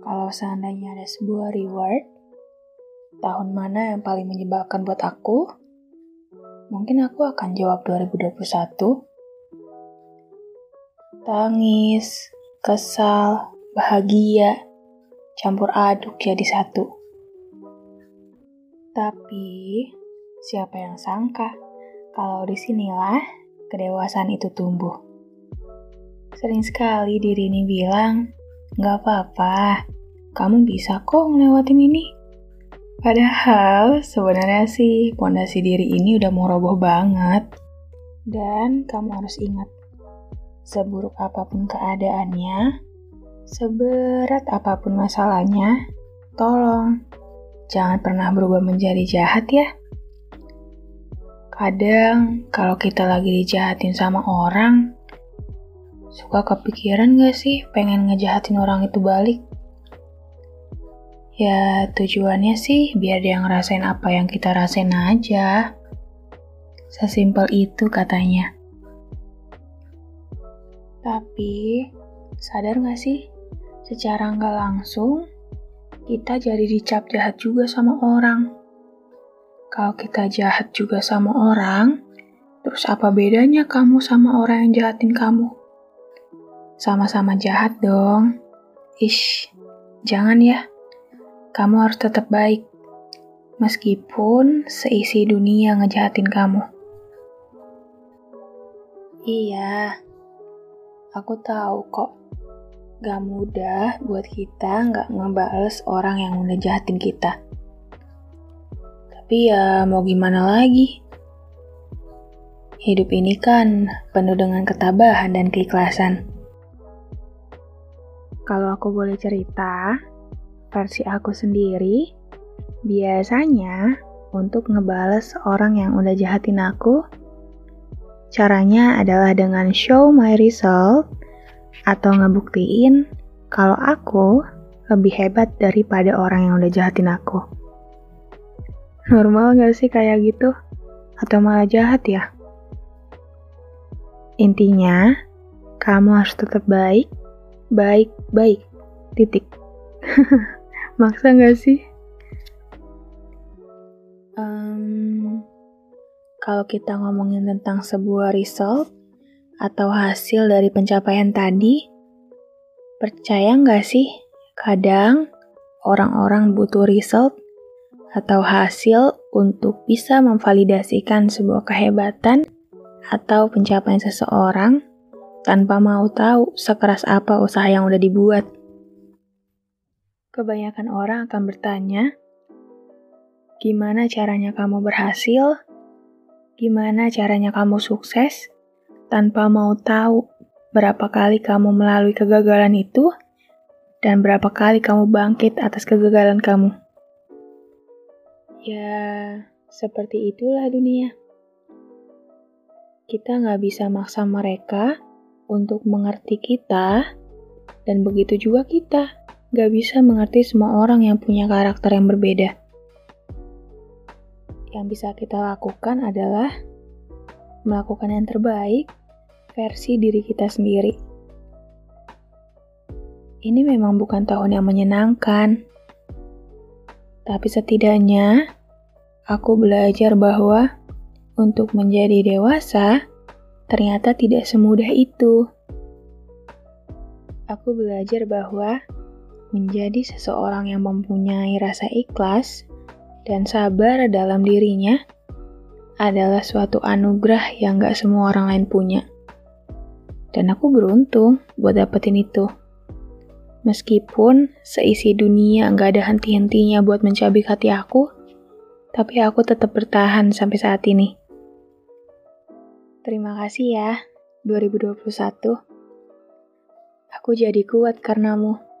Kalau seandainya ada sebuah reward, tahun mana yang paling menyebalkan buat aku? Mungkin aku akan jawab 2021. Tangis, kesal, bahagia, campur aduk jadi satu. Tapi, siapa yang sangka kalau di sinilah kedewasaan itu tumbuh. Sering sekali diri ini bilang, Gak apa-apa, kamu bisa kok ngelewatin ini. Padahal sebenarnya sih pondasi diri ini udah mau roboh banget. Dan kamu harus ingat, seburuk apa pun keadaannya, seberat apa pun masalahnya, tolong jangan pernah berubah menjadi jahat ya. Kadang kalau kita lagi dijahatin sama orang, Suka kepikiran gak sih pengen ngejahatin orang itu balik? Ya tujuannya sih biar dia ngerasain apa yang kita rasain aja. Sesimpel itu katanya. Tapi, sadar gak sih? Secara nggak langsung, kita jadi dicap jahat juga sama orang. Kalau kita jahat juga sama orang, terus apa bedanya kamu sama orang yang jahatin kamu? Sama-sama jahat dong. Ish, jangan ya. Kamu harus tetap baik. Meskipun seisi dunia ngejahatin kamu. Iya, aku tahu kok. Gak mudah buat kita gak ngebales orang yang udah jahatin kita. Tapi ya mau gimana lagi? Hidup ini kan penuh dengan ketabahan dan keikhlasan. Kalau aku boleh cerita, versi aku sendiri, biasanya untuk ngebales orang yang udah jahatin aku, caranya adalah dengan show my result atau ngebuktiin kalau aku lebih hebat daripada orang yang udah jahatin aku. Normal gak sih kayak gitu? Atau malah jahat ya? Intinya, kamu harus tetap baik baik-baik. Titik. Maksa nggak sih? Um, kalau kita ngomongin tentang sebuah result atau hasil dari pencapaian tadi, percaya nggak sih kadang orang-orang butuh result atau hasil untuk bisa memvalidasikan sebuah kehebatan atau pencapaian seseorang tanpa mau tahu sekeras apa usaha yang udah dibuat. Kebanyakan orang akan bertanya, gimana caranya kamu berhasil? Gimana caranya kamu sukses? Tanpa mau tahu berapa kali kamu melalui kegagalan itu dan berapa kali kamu bangkit atas kegagalan kamu. Ya, seperti itulah dunia. Kita nggak bisa maksa mereka untuk mengerti kita, dan begitu juga kita gak bisa mengerti semua orang yang punya karakter yang berbeda. Yang bisa kita lakukan adalah melakukan yang terbaik versi diri kita sendiri. Ini memang bukan tahun yang menyenangkan, tapi setidaknya aku belajar bahwa untuk menjadi dewasa, ternyata tidak semudah itu. Aku belajar bahwa menjadi seseorang yang mempunyai rasa ikhlas dan sabar dalam dirinya adalah suatu anugerah yang gak semua orang lain punya. Dan aku beruntung buat dapetin itu. Meskipun seisi dunia gak ada henti-hentinya buat mencabik hati aku, tapi aku tetap bertahan sampai saat ini. Terima kasih ya, 2021. Aku jadi kuat karenamu.